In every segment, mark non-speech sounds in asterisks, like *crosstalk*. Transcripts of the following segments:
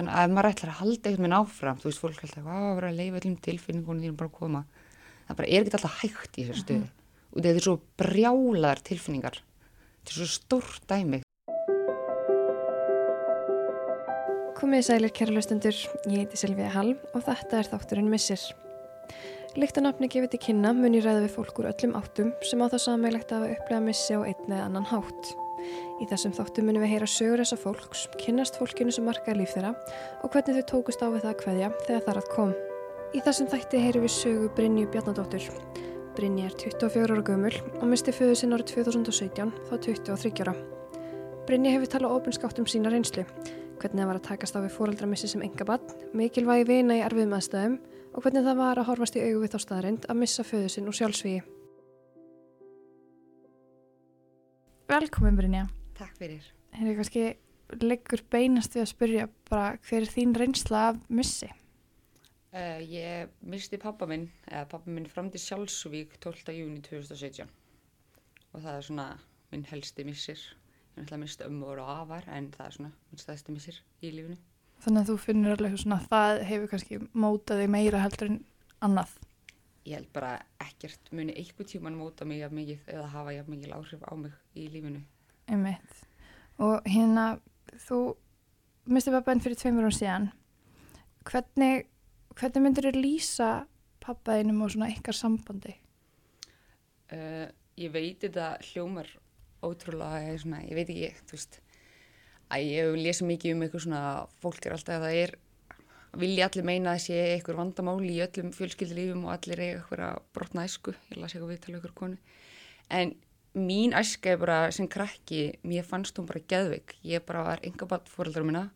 þannig að ef maður ætlar að halda einhvern veginn áfram þú veist, fólk ætlar að vera að leifa öllum tilfinningunum þínum bara að koma. Það bara er ekki alltaf hægt í þessu stöðu. Og þetta er svo brjálar tilfinningar. Þetta er svo stórt dæmi. Komið sælir kæra laustendur, ég heiti Silvíða Hall og þetta er þátturinn Missir. Líktanafni gefið til kynna mun ég ræða við fólk úr öllum áttum sem á það sammeilegt að hafa upplegað missi á einn eða annan hátt. Í þessum þáttum munum við heyra sögur þessa fólks, kynnast fólkinu sem markaði líf þeirra og hvernig þau tókust á við það að hverja þegar þar að kom. Í þessum þætti heyrum við sögu Brynju Bjarnadóttur. Brynja er 24 ára gömul og misti föðu sinn árið 2017 þá 23 ára. Brynja hefur talað ofinskátt um sína reynslu, hvernig það var að takast á við fóraldramissi sem enga bann, mikilvægi vina í erfiðum aðstæðum og hvernig það var að horfast í augu við þá staðarind að missa föðu sinn úr sjálfsvíi. Velkomin Brynja. Takk fyrir Hefur kannski leggur beinast við að spyrja bara hver er þín reynsla af missi? uh, Ég misti pappa minn eða pappa minn fram til sjálfsvík 12. júni 2017 og það er svona minn helsti missir ég ætla að mista ömmu og afar en það er svona minn stæðsti missir í lífinu Þannig að þú finnur alveg svona að það hefur kannski mótað þig meira heldur en annað. Ég held bara ekkert muni eitthvað tíman móta mig jafn mikið eða hafa jafn mikið áhrif á mig í lífinu Einmitt. Og hérna, þú misti pappaðinn fyrir tveimur án síðan. Hvernig, hvernig myndir þér lýsa pappaðinum og svona ykkar sambandi? uh, ég veit þetta hljómar ótrúlega svona, ég veit ekki, þú veist að ég hef lesið mikið um eitthvað svona fólk er alltaf að það er vilja allir meina að sé eitthvað vandamál í öllum fjölskyldulífum og allir eiga eitthvað að brotna æsku, ég las eitthvað viðtala ykkur konu. En mín æska er bara sem krakki, mér fannst hún bara geðveik, ég bara var enga batt fóröldra minna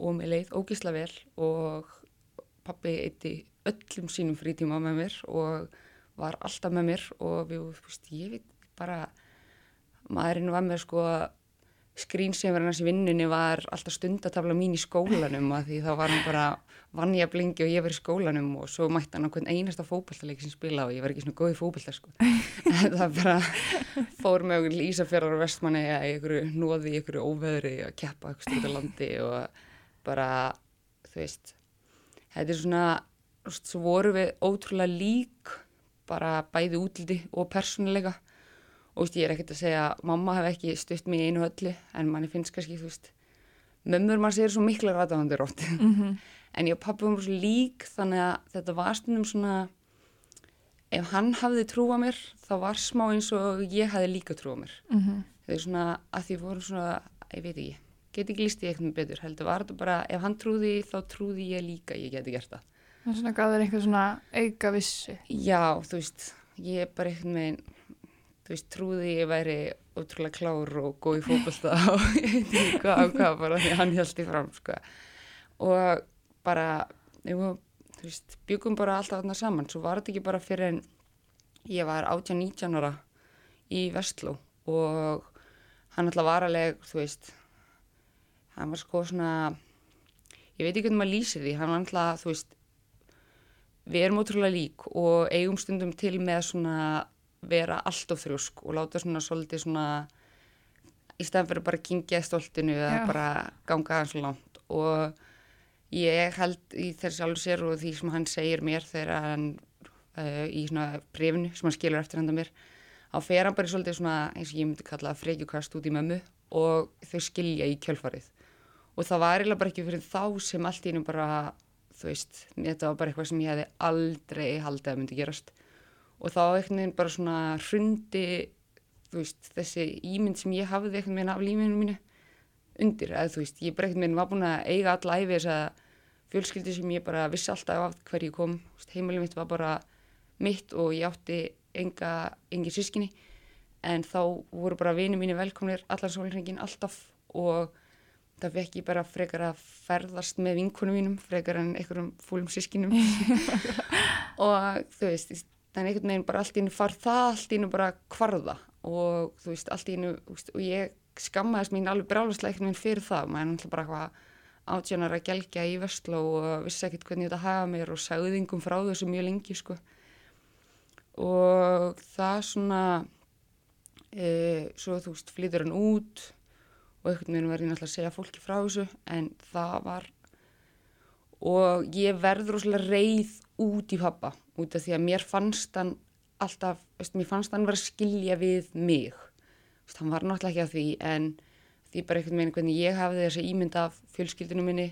og mér leið ógísla vel og pappi eitti öllum sínum frítíma með mér og var alltaf með mér og við, veist, ég veit bara maðurinn var með sko skrýnseimur hans í vinnunni var alltaf stundatafla mín í skólanum að því þá var hann bara vannja blingi og ég var í skólanum og svo mætti hann á hvern einasta fókbaltaleik sem spila og ég var ekki svona góð í fókbalta sko. *laughs* En það bara fór með okkur Ísafjörðar og vestmanni í einhverju nóði, í einhverju óveðri að keppa eitthvað stúta landi og bara þú veist þetta er svona, svo voru við ótrúlega lík bara bæði útliti og persónuleika og veist, ég er ekkert að segja að mamma hef ekki stutt mig í einu öllu en manni finnst kannski, þú veist mömmur mann segir svo mikla ræðahandir oft Mm -hmm. *laughs* en ég og pappi vorum svo lík þannig að þetta var stundum svona ef hann hafði trú á mér þá var smá eins og ég hafði líka trú á mér þau er svona að því vorum svona ég veit ekki, get ekki líst ég eitthvað betur heldur var þetta bara, ef hann trúði þá trúði ég líka, ég geti gert það er svona gáður einhver svona auka vissu. Já, þú veist, ég er bara einhvern veginn, þú veist, trúði ég væri ótrúlega klár og góð í fókbalta *laughs* og ég veit ekki hvað og hvað bara því hann í fram, sko. Og bara, ég, þú veist, byggum bara alltaf þarna saman, svo var þetta ekki bara fyrir en ég var 18-19 ára í Vestló og hann alltaf var alveg, þú veist, hann var sko svona, ég veit ekki hvernig maður lýsir því, hann var alltaf, þú veist, við erum ótrúlega lík og eigum stundum til með svona vera allt of þrjósk og láta svona svolítið svona í stæðan fyrir bara að kingja stoltinu eða Já. bara ganga hans langt. Og ég held í þessi alveg sér og því sem hann segir mér þegar hann uh, í svona brefinu sem hann skilur eftir handa mér þá fer hann bara svolítið svona eins og ég myndi kalla frekjukast út í mömmu og þau skilja í kjölfarið. Og það var eiginlega bara ekki fyrir þá sem allt í einu bara þú veist, þetta var bara eitthvað sem ég hefði aldrei haldið að myndi gerast og þá veginn bara svona hrundi, veist, þessi ímynd sem ég hafði einhvern veginn af lífinu mínu undir, eða þú veist, ég bara einhvern veginn var búin að eiga alla æfi þess að fjölskyldi sem ég bara vissi alltaf af hverju ég kom, heimilið mitt var bara mitt og ég átti enga, engi sískinni en þá voru bara vini mínu velkomnir allan sólringin alltaf. Og það fekk ég bara frekar að ferðast með vinkunum mínum frekar en einhverjum fúlum sískinum *laughs* og þú veist þannig einhvern veginn bara allt í innu far það allt í innu bara kvarða og þú veist allt í veist, og ég skammaðist mín alveg brálaslega einhvern veginn fyrir það. Maður er náttúrulega bara eitthvað átjánar að gelgja í Vestló og vissi ekkert hvernig þetta hafa mér og sagði þingum frá þessu mjög lengi sko. Og það svona e, svo þú veist flytur hann út og einhvern veginn var ég náttúrulega að segja fólki frá þessu en það var og ég verður rosalega reið út í pappa út af því að mér fannst hann alltaf, veist, mér fannst hann vera að skilja við mig. Veist, hann var náttúrulega ekki að því en því bara einhvern veginn hvernig ég hafði þessa ímynd af fjölskyldinu minni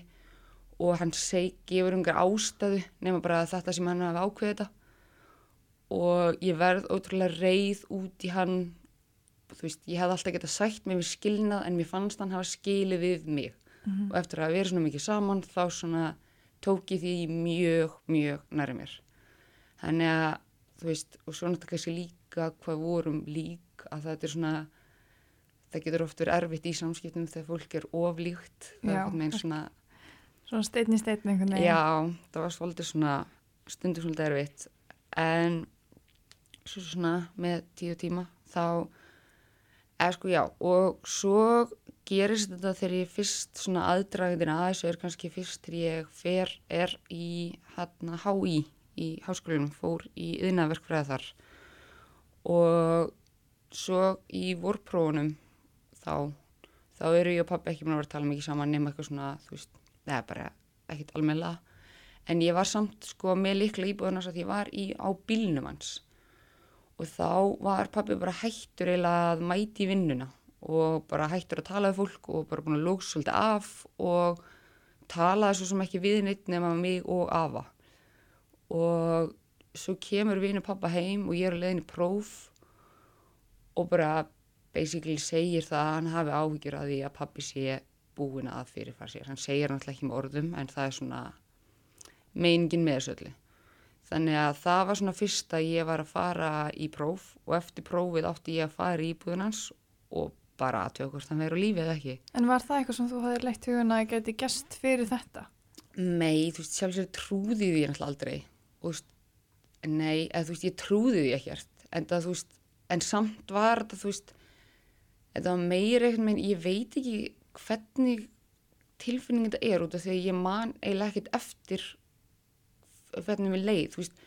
og hann seg, gefur umgar ástæðu nema bara þetta sem hann hafi ákveðið þetta. Og ég verð ótrúlega reið út í hann þú veist, ég hef alltaf getað sætt með mér skilnað en mér fannst hann hafa skilið við mig. Mm -hmm. og eftir að vera svona mikið saman þá svona tók ég því mjög, mjög næri mér. Þannig að, þú veist, og svo náttúrulega kannski líka hvað vorum lík, að þetta er svona, það getur oft verið erfitt í samskiptum þegar fólk er oflíkt. Já, svona, svona steitni steitni einhvern veginn. Já, það var svolítið svona, stundur svolítið erfitt, en svo svona með tíu tíma þá, eða sko já, og svo gerist þetta þegar ég fyrst svona aðdragðina að þessu er kannski fyrst þegar ég fer er í hérna HÍ í háskólinum, fór í yðnaverkfræða þar. Og svo í vorprófunum þá, þá eru ég og pappi ekki mér að vera að tala mikið saman nema eitthvað svona, þú veist, neða bara ekkit almenna en ég var samt sko með likla íbúðunars að ég var í á bílnum hans og þá var pappi bara hættur eiginlega að mæti vinnuna og bara hættur að tala við fólk og bara búin að lóks svolítið af og talaði svo sem ekki við neitt nema mig og Ava og svo kemur vinu pappa heim og ég er að leiðin í próf og bara basically segir það að hann hafi áhyggjur að því að pappi sé búin að fyrirfara sér. Hann segir náttúrulega ekki með orðum en það er svona meiningin með þessu öllu. Þannig að það var svona fyrst að ég var að fara í próf og eftir prófið átti ég að fara í búðunans og bara að tjóða hvort það verður lífið eða ekki. En var það eitthvað sem þú hafði leitt hugun að geti gæst fyrir þetta? Nei, þú veist, sjálfsögur trúði því náttúrulega aldrei. Og, veist, nei, eða þú veist, ég trúði því ekkert. En það, veist, en samt var þetta, þú veist, þetta var meira eitthvað, menn ég veit ekki hvernig tilfinningin þetta er út af því að ég man eiginlega ekkert eftir hvernig við leið, þú veist,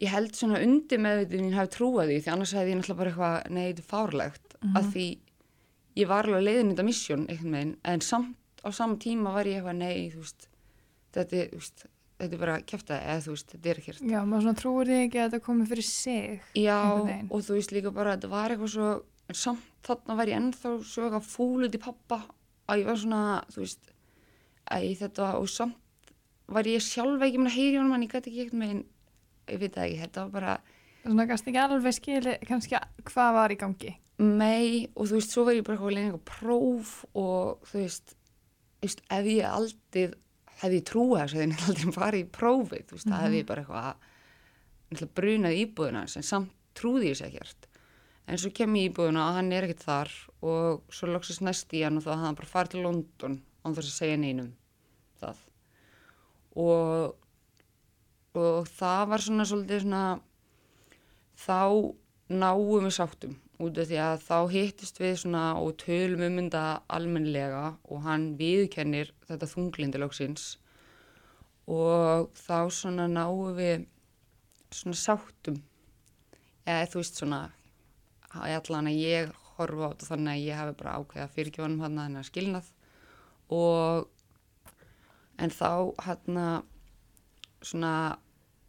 ég held svona undir með því að ég hafi trúið því því annars hefði ég náttúrulega bara eitthvað, er fárlegt, mm -hmm. að því ég var alveg leiðin þetta missjón veginn en samt á saman tíma var ég eitthvað veist þetta, þetta er bara kæftið eða þú veist þetta er ekkert Já, maður svona trúur þig ekki að þetta komi fyrir sig Já, og þú veist líka bara þetta var eitthvað svo en samt þarna var ég ennþá svo eitthvað fúlut í pappa að ég var svona þú veist að þetta og samt var ég sjálf ekki með að heyri honum en ég gæti ekki eitthvað með ég veit ekki, þetta var bara Svona gæst ekki alveg skili kannski hvað var í gangi. Mei og þú veist, svo var ég bara eitthvað lengi eitthvað próf og þú veist, veist ef ég aldrei hefði trúið þess að ég aldrei farið í prófið, þú veist, mm -hmm. það hefði ég bara eitthvað brunað íbúðuna sem samt trúði ég sér ekkert. En svo kem ég íbúðuna og hann er ekkert þar og svo loksist næst í hann og þá hafði hann bara farið til London án þess að segja neinum það og og það var svona svolítið svona þá náum við sáttum út af því að þá hittist við svona og tölum um mynda almenlega og hann viðkennir þetta þunglindilóksins og þá svona náum við svona sáttum. Eða þú veist svona allan að ég horfa á þetta þannig að ég hafi bara ákveða fyrirgjónum hann að hann að skilnað. Og en þá hann að svona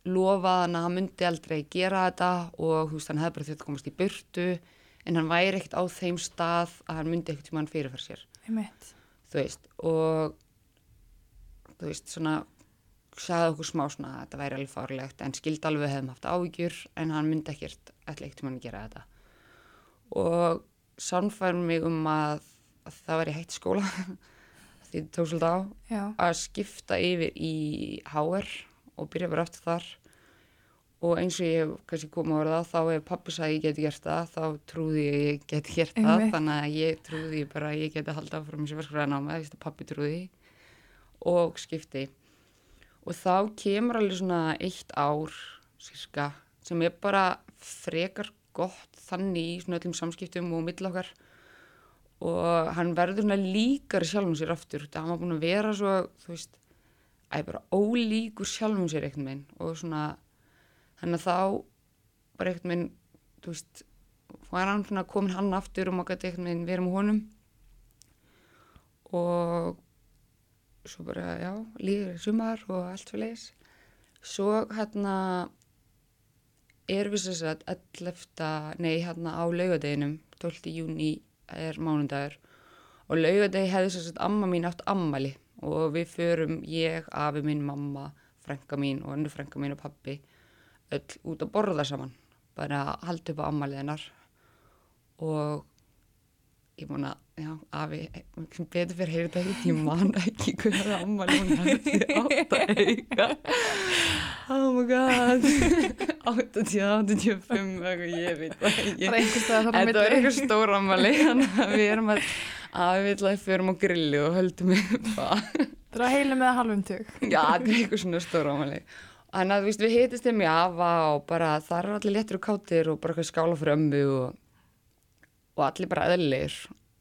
lofaði hann að hann myndi aldrei gera þetta og veist hann hefði bara þurft að komast í burtu en hann væri ekkert á þeim stað að hann myndi ekkert sem hann fyrirfæra sér þú veist og þú veist svona sagði okkur smá svona að þetta væri alveg farlegt en skild alveg hefðum haft ávíkjur en hann myndi ekkert ekkert sem hann gera þetta. Og sannfærum mig um að, að það væri hægt skóla *laughs* því þetta tók svolítið á Já. að skipta yfir í HR og byrja bara aftur þar. Og eins og ég hef kannski komið að verða þá ef pappi sagði ég geti gert það þá trúði ég ég geti gert það. Einmitt. þannig að ég trúði bara að ég geti haldið áfram þessi verskræðan á mig, pappi trúði og skipti. Og þá kemur alveg svona eitt ár sirka sem er bara frekar gott þannig í svona öllum samskiptum og millokkar og hann verður svona líkar sjálfum sér aftur, það hann var búin að vera svo þú veist, ég bara ólíkur sjálfum sér eitthvað minn og svona þannig að þá bara eitthvað minn, þú veist var hann svona komin hann aftur og maður gæti eitthvað minn verið með honum og svo bara, já, líður sumar og allt fyrir leis svo hérna erum við þess að 11. nei hérna á laugadeginum 12. júni er mánundagur og laugadegi hefði þess að amma mín átt ammali og við förum ég, afi mín, mamma frænka mín og önnu frænka mín og pappi öll út að borða saman bara að halda upp á ammali hennar. Og ég að, já, afi betur fyrir heyrðu þetta ekki, ég man ekki hverja ammali hún hefði átt að eiga. Oh my god. 80, 85 eitthvað, ég veit það ekki. Þetta var eitthvað stór ammali þannig að við erum að að við ætlaði fyrir á grilli og höldum upp að Það er heilum eða halvum tug. Já, þetta er eitthvað svona stóra ámæli. Þannig að við hitist þeim í afa og bara það er allir léttir og kátir og bara eitthvað skála fyrir ömmu og, og allir bara eðlir.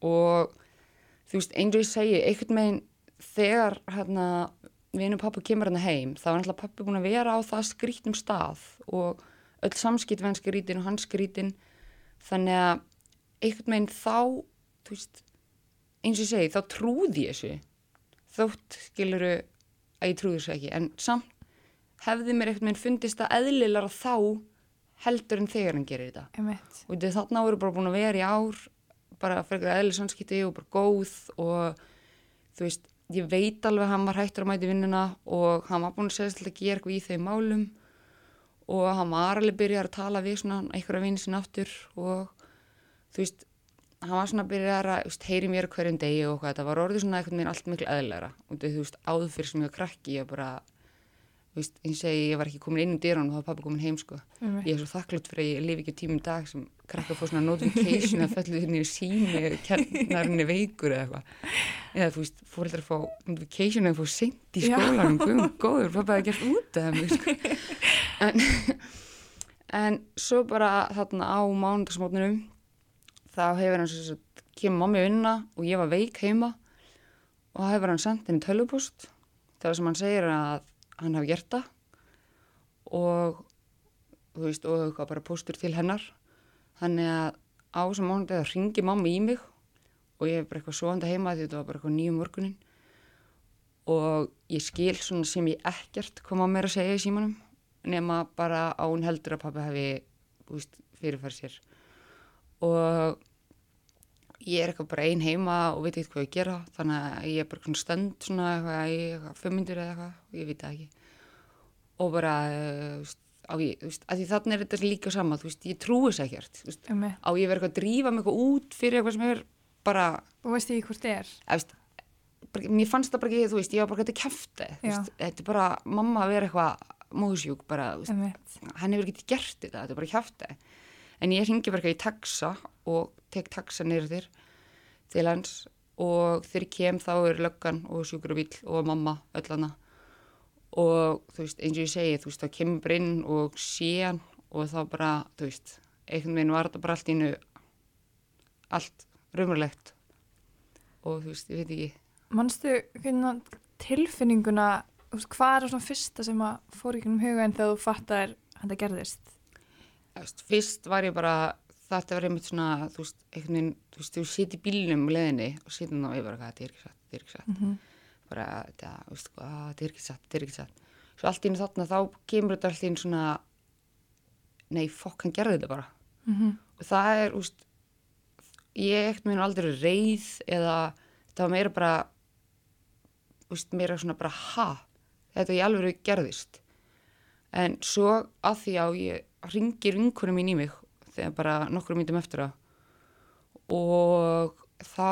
Og þú veist, ég segi, einhvern veginn þegar hérna vinu pappa kemur hérna heim, þá er náttúrulega pappi búin að vera á það skrítum stað og öll samskipt hans skrítin og hans skrítin. Þannig að einhvern veginn þá, þú veist, eins og ég segi, þá trúði ég þessu þótt skiluru að ég trúi þessu ekki en samt hefði mér einhvern veginn fundist að eðlilega þá heldur en þegar hann gerir þetta. Einmitt. og þarna voru bara búin að vera í ár bara fyrir eðli samskipti og bara góð og þú veist ég veit alveg að hann var hættur að mæti vinnuna og hann var búin að segja að gera eitthvað í þeim málum og hann var alveg byrjar að tala við svona einhverja vinni sinna aftur og þú veist hann var svona að byrja að veist, heyri mér hverjum degi og hvað þetta var orðið svona einhvern veginn allt miklu eðlæra og þú veist, áður fyrir sem ég var krakki ég bara, veist, ég segi ég var ekki komin inn í dyrun og það var pappi komin heim sko Einmitt. ég er svo þakklátt fyrir að ég lifi ekki tímum dag sem krakka fór svona notification að föllu þérni í sími kennarinni veikur eða eitthvað eða þú veist, fóreldrar fá notification að fá seint í skólanum guðum góður, pappa hefði gert út af þeim sko. en, en svo bara þarna á mánudagsmótnunum þá hefur hann svo að kemur mammi vinna og ég var veik heima og það hefur hann sendt henni tölvupost þegar sem hann segir að hann hafi gert það. Og þú veist, og eitthvað bara póstur til hennar. Þannig að á þessum mánuði það ringi mamma í mig og ég hef bara eitthvað svoandi heima því þetta var bara eitthvað nýjum morgunin. Og ég skil svona sem ég ekkert koma mér að segja í símanum nema bara á hún heldur að pappi hafi veist, fyrirfæri sér. Og ég er eitthvað bara ein heima og veit eitthvað hvað ég gera þannig að ég er bara svona stönd svona eitthvað eitthvað fimm myndir eða eitthvað ég veit það ekki og bara uh, ég, veist, að því þannig er þetta líka sama þú veist, ég trúi þess þú veist, Einmitt. á ég verið eitthvað að drífa mig eitthvað út fyrir eitthvað sem er bara, Og veist ekki hvort þið er? að, veist, bara mér fannst það bara ekki, þú veist, ég var bara eitthvað kæfti þetta er bara, mamma að vera eitthvað móðsjúk bara, Einmitt. hann hefur ekki gert þetta, þetta er bara kjafti en ég ringi bara eitthvað í taxa og tek taxa niður þér til hans og þegar ég kem þá er löggan og sjúkrabíl og mamma öll hana. Og þú veist, eins og ég segi, þú veist, þá kemur bara inn og sé hann og þá bara, þú veist, einhvern veginn var þetta bara allt innu allt raumurlegt og þú veist, ég veit ekki. Manstu hvernig tilfinninguna, veist, hvað er það svona fyrsta sem að fór í kynum huga en þegar þú fattar að þetta gerðist? Fyrst var ég bara þetta var einmitt svona, þú veist, einhvern veginn þú veist, þú sitt í bílnum á leðinni og sitt hann og ég bara, "Hvað, þetta er ekki satt, þetta er ekki satt. Mm bara, þetta, þú veist, þetta er ekki satt þetta er ekki satt, svo allt í einu þarna þá kemur þetta allt í einu svona nei, fokk, hann gerði þetta bara. -hmm. og það er, þú veist ég ekkert minn aldrei reið eða þetta var meira bara þú veist, meira svona bara ha, þetta í alveg gerðist. En svo að því að ég ringir vinkunum mín í mig þegar bara nokkru mítum eftir það og þá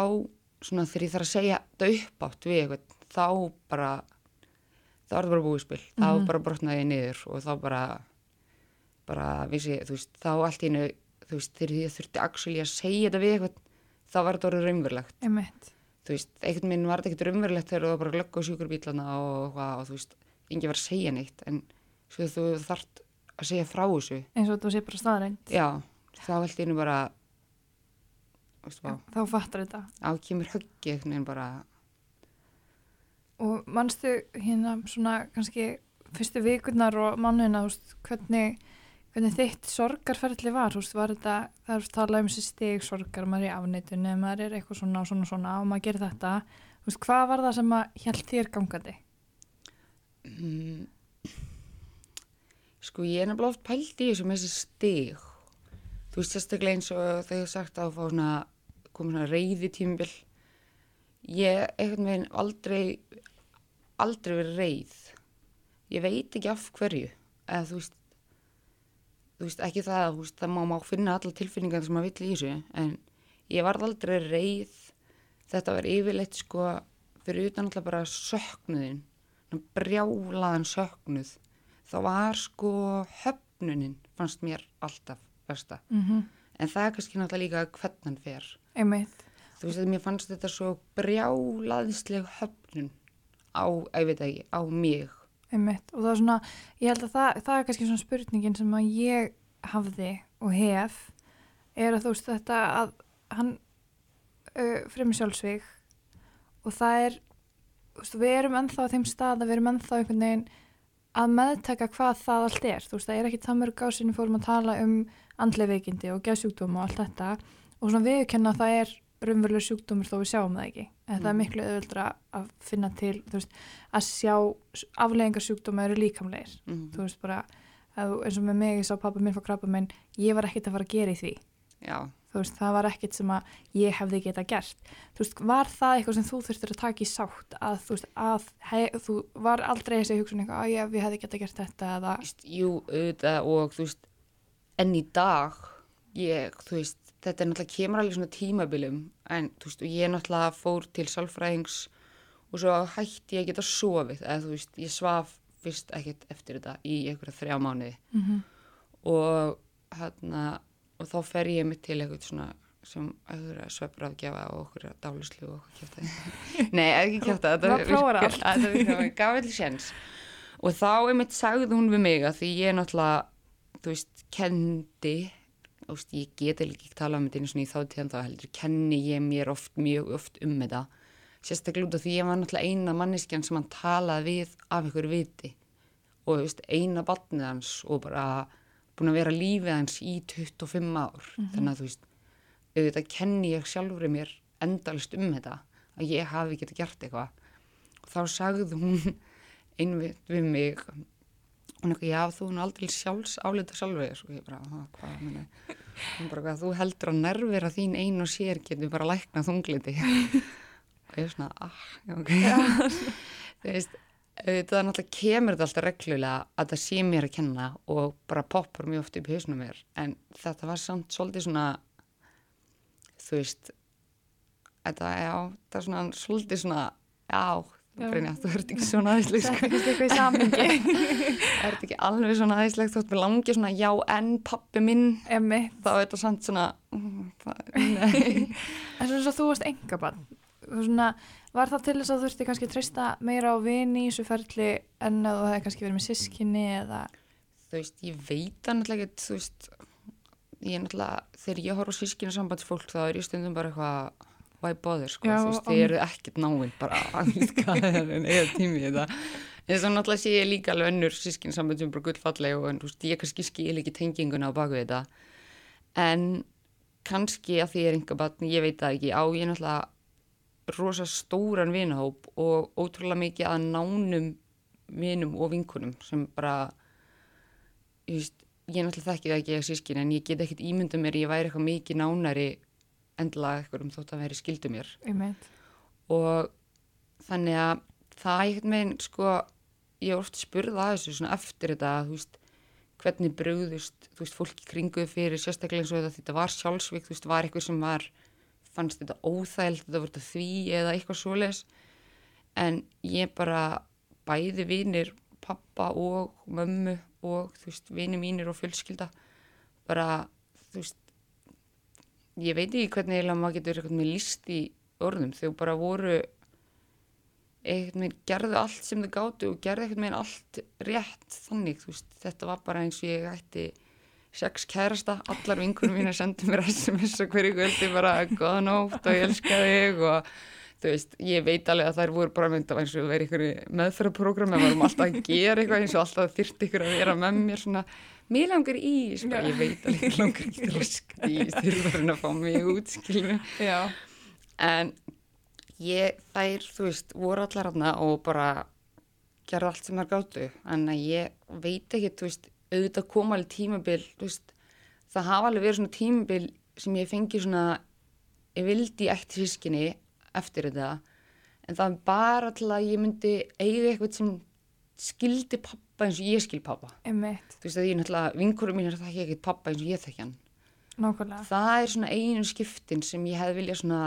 svona þegar ég þarf að segja þetta upp átt við eitthvað, þá bara þá er það bara búið spil þá Mhm. bara brotnaði ég niður og þá bara bara vissi, þú veist, þá allt í einu þú veist, þegar ég þurfti actually að segja þetta við eitthvað, þá var þetta orðið raunverulegt Einmitt. þú veist, einhvern veginn var þetta ekkert raunverulegt þegar þú bara að lögga á sjúkurbílana og, og, og þú veist, enginn var að segja neitt en svo þú þarft að segja frá þessu Eins og þú sé bara staðreind. já, þá allt í einu bara vá, Þá fattar þetta. á kemur höggi einhvern veginn bara Og manstu hérna svona kannski fyrstu vikurnar og mannuna, hvernig, hvernig þitt sorgarferðli var, veist, var þetta, það er talað um þessi stig sorgar, maður er í afneitun eða maður er eitthvað svona og svona svona og maður gerir þetta, veist, hvað var það sem að hjælt þér gangandi? Mm. Sko ég er nefnilega oft pælt í þessu með þessi stig. Þú veist sérstaklega eins og þegar ég sagt að fá svona, koma svona reyði tímabil. Ég einhvern veginn aldrei, aldrei verið reyð. Ég veit ekki af hverju. Eða þú veist, þú veist ekki það, veist, það má, má finna alla tilfinningar sem maður vill í þessu. En ég varð aldrei reyð. Þetta var yfirleitt sko fyrir utan alltaf bara söknuðin brjálaðan söknuð þá var sko höfnunin fannst mér alltaf versta Mm -hmm. en það er kannski náttúrulega líka hvernig hann fer Einmitt. þú veist að mér fannst þetta svo brjálaðisleg höfnun á, ég veit ekki, á mig Einmitt. Og það er svona, ég held að það, það er kannski svona spurningin sem að ég hafði og hef er að þú veist þetta að hann uh, fremur sjálfsvík og það er þú veist, við erum ennþá á þeim stað að við erum ennþá einhvern veginn að meðtaka hvað það allt er. Þú veist, það er ekki það mörg ásynni fórum að tala um andlega veikindi og geðsjúkdóma og allt þetta. Og svona viðkenna að það er raunveruleg sjúkdómur þó við sjáum það ekki. En það er Mm. miklu auðvöldra að finna til þú veist, að sjá afleggingar sjúkdóma eru líkamlegir. Mm. þú veist bara, að, eins og með mig ég sá pappa minn fá krabba minn, ég var ekkert að fara að gera í því. Já, þú veist, það var ekkert sem að ég hefði geta gert þú veist, var það eitthvað sem þú þurftir að taka í sátt að þú veist, að hei, þú var aldrei þessi hugsun eitthvað, að ég, hefði geta gert þetta eða, jú, auðvitað og þú veist, enn í dag ég, þú veist, þetta er náttúrulega kemur alveg svona tímabilum en þú veist, ég náttúrulega fór til sálfræðings og svo hætti ég geta sofið, eða þú veist, ég svaf fyrst ekkert eftir þetta í einhverja þrjá mánuði mm -hmm. og hérna og þá fer ég mitt til eitthvað svona sem auðvitað svefrafgjafa og okkur dálislu og okkur kjáta *laughs* Nei, ekki kjáta, þetta *laughs* gaf allir séns. Og þá einmitt sagði hún við mig að því ég náttúrulega þú veist, kendi þú veist, ég líka ekki tala um þetta einu svona í þá tíðan þá heldur, kenni ég mér oft mjög oft um þetta. Sérstaklega út af því ég var náttúrulega eina manneskjan sem hann talaði við af ykkur viti. Og þú veist, eina batnið hans og bara búin að vera lífið hans í 25 ár. Þannig að þú veist, auðvitað kenni ég sjálfur mér endalist um þetta að ég hafi getið gert eitthvað. Og þá sagði hún *laughs* einmitt við mig hún eitthvað, já þú hún aldrei sjálfs álita sjálfur og ég bara, "Ha, hvað meni hún bara, hvað, þú heldur að nervira þín ein og sér getur bara lækna þungliti *laughs* og ég er svona, ah, ok. *laughs* Þú veist auðvitað náttúrulega kemur þetta alltaf reglulega að það sé mér að kenna og bara poppar mjög oft upp í hausnum mér. En þetta var samt svolítið svona þú veist þetta, já, það er svona svolítið svona, já. Brynja, þú ert ekki svona aðeinslega þetta er kannski eitthvað í samingi Það *laughs* er ekki alveg svona aðeinslegt þótt mér langi svona já en pappi minn. Emmi, þá er þetta samt svona mm, það- *laughs* en svona svo þú varst engabann svona, var það til þess að þú þurfti kannski að treysta meira á vini í þessu ferli en að þú hefði kannski verið með sískinni eða, þú veist ég veit það náttúrulega ekki þú veist ég er náttúrulega þegar ég horf á sískina sambandsfólk þá er ég stundum bara eitthvað why bother sko Já, þú veist þið eru ekkert náinn bara að hvað það er en eða tími í þetta. En svo náttúrulega sé ég líka alveg önnur sískina samband sem bara gullfalleg og en þú veist ég kannski skil ekki tenginguna á baku þetta. En kannski að því er enga batn, ég veit það ekki á ég náttúrulega rosa stóran vinahóp og ótrúlega mikið að nánum vinum og vinkunum sem bara ég, veist, ég náttúrulega þekki það ekki að sískin en ég get ekkert ímynda mér ég væri eitthvað mikið nánari endilega eitthvað um þótt að veri skildu mér. Og þannig að það einhvern veginn sko ég er oft spurða að þessu svona eftir þetta þú veist hvernig brugðust þú veist fólki kringuð fyrir sérstaklega eins og þetta þetta var sjálfsvík þú veist var eitthvað sem var fannst þetta óþægild þetta voru þetta því eða eitthvað svoleiðis. En ég bara bæði vinir pappa og mömmu og þú veist vinir mínir og fjölskylda bara þú veist ég veit ekki hvernig eiginlega maður getur eitthvað með líst í orðum. Þau bara voru eitthvað með gerðu allt sem þau gátu og gerðu eitthvað með allt rétt þannig, þú veist, þetta var bara eins og ég ætti sex kærasta allar vinkunum mín að senda mér SMS og hverju kvöldi bara góða nótt og ég elska þig. Og þú veist, ég veit alveg að þær voru bara mynda eins og verið ykkur meðferðarprogram við varum alltaf að gera eitthvað eins og alltaf þyrti ykkur að vera með mér svona. Mér langar í, sko, ég veit alveg ég langar í, þurfarinn að fá mig út, skilur en ég, þær, þú veist, voru allar hérna og bara gerði allt sem þær gáttu en ég veit ekki, þú veist, auðvitað koma alveg tímabil, veist, það hafa alveg verið svona tímabil sem ég fengi svona, ég vildi ætti sískinni eftir þetta en það er bara til að ég myndi eiga eitthvað sem skildi pappa eins og ég skil pappa einmitt, þú veist að ég náttúrulega, vinkurum mín er það ekki ekkert pappa eins og ég þekki hann. Nákvæmlega. Það er svona einu skiptin sem ég hefði viljað svona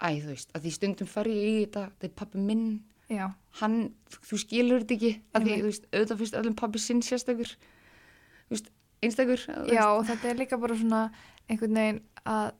æ, þú veist, að því stundum fer ég í þetta þetta er pappi minn, já, hann þú skilur þetta ekki, að því, þú veist auðvitað fyrst öllum pappi sinn sérstakur þú veist, einstakur já og þetta er líka bara svona einhvern veginn að,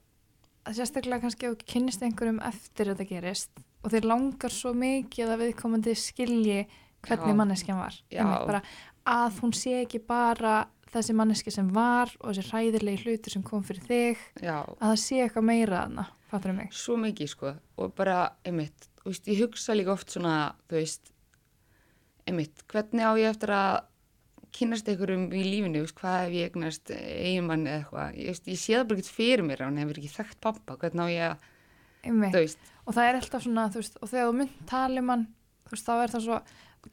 að sérstaklega kannski þú kynnist einhverjum eftir þetta gerist og þeir langar svo mikið að viðkomandi skilji hvernig manneskjan var. Einmitt bara að hún sé ekki bara þessi manneski sem var og þessi hræðilegi hlutur sem kom fyrir þig já, að það sé eitthvað meira þarna, fattur mig? Svo mikið sko og bara, einmitt, veist, ég hugsa líka oft svona, þú veist einmitt, hvernig á ég eftir að kynast einhverjum í lífinu, veist, hvað ef ég eignast eiginmann eða eitthvað, ég, ég sé það bara ekkert fyrir mér, hann hefur ekki þekkt pappa, hvernig á ég að, Einmitt. þú veist, og það er alltaf svona, þú veist, og þegar þú mynd tala um hann, þú veist, þá er það svo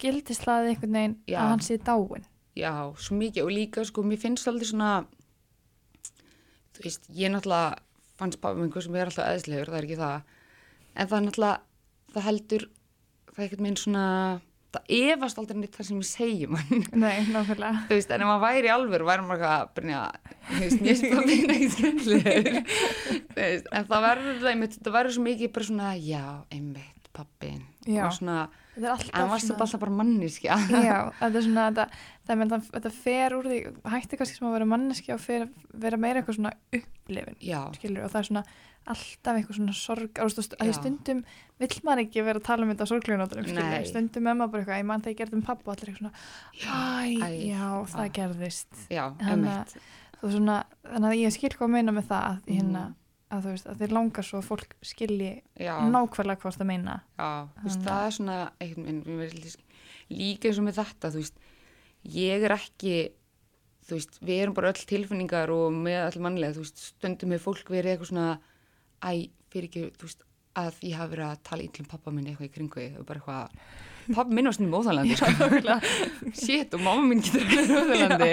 gildislaðið einhvern veginn Já. að hann sé dáin já, svo mikið. Og líka, sko, mér finnst aldrei svona, þú veist, ég náttúrulega fannst pappa minn hvað sem er alltaf eðslegur, það er ekki það, en það er náttúrulega, það heldur, það er ekkert meginn svona, það efast aldrei neitt það sem ég segjum. *laughs* Nei, nákvæmlega. Þú veist, en ef maður væri í alvöru væri maður eitthvað að byrja, þú veist, mér finnst *laughs* það mín ekki skemmtilegur, þú veist, en það verður það einmitt, það verður svo mikið bara svona, já, einmitt, pappin, og svona, en varst þetta alltaf bara manniskja, Já, *laughs* þetta er svona, þetta, það þetta, þetta fer úr því, hætti kannski sem að vera manneski og fer vera meira eitthvað svona upplifin, skilur, og það er svona alltaf eitthvað svona sorg, þú að stundum vill maður ekki vera að tala um þetta Nei. stundum er maður bara eitthvað, ég mann þegar ég gerði um pappa og allir eitthvað svona, æ, æ, já, það gerðist, já, Þannig þú að ég skil hvað að meina með það, að, hérna, Mhm. Að þú veist, að þeir langar svo að fólk skilji já, nákvæmlega hvað það meina. já, þú veist, það er svona, finnst líka- eins og með þetta, þú veist, ég er ekki, þú veist, við erum bara öll tilfinningar og með öll mannlega, þú veist, stundum með fólk verið eitthvað svona, æ, fyrir ekki, þú veist, að ég hafi verið að tala ítlum pappa minn eitthvað í kringu og bara eitthvað, pappa minn var stundum óþálandi, sko, shit, og mamma minn getur verið óþálandi,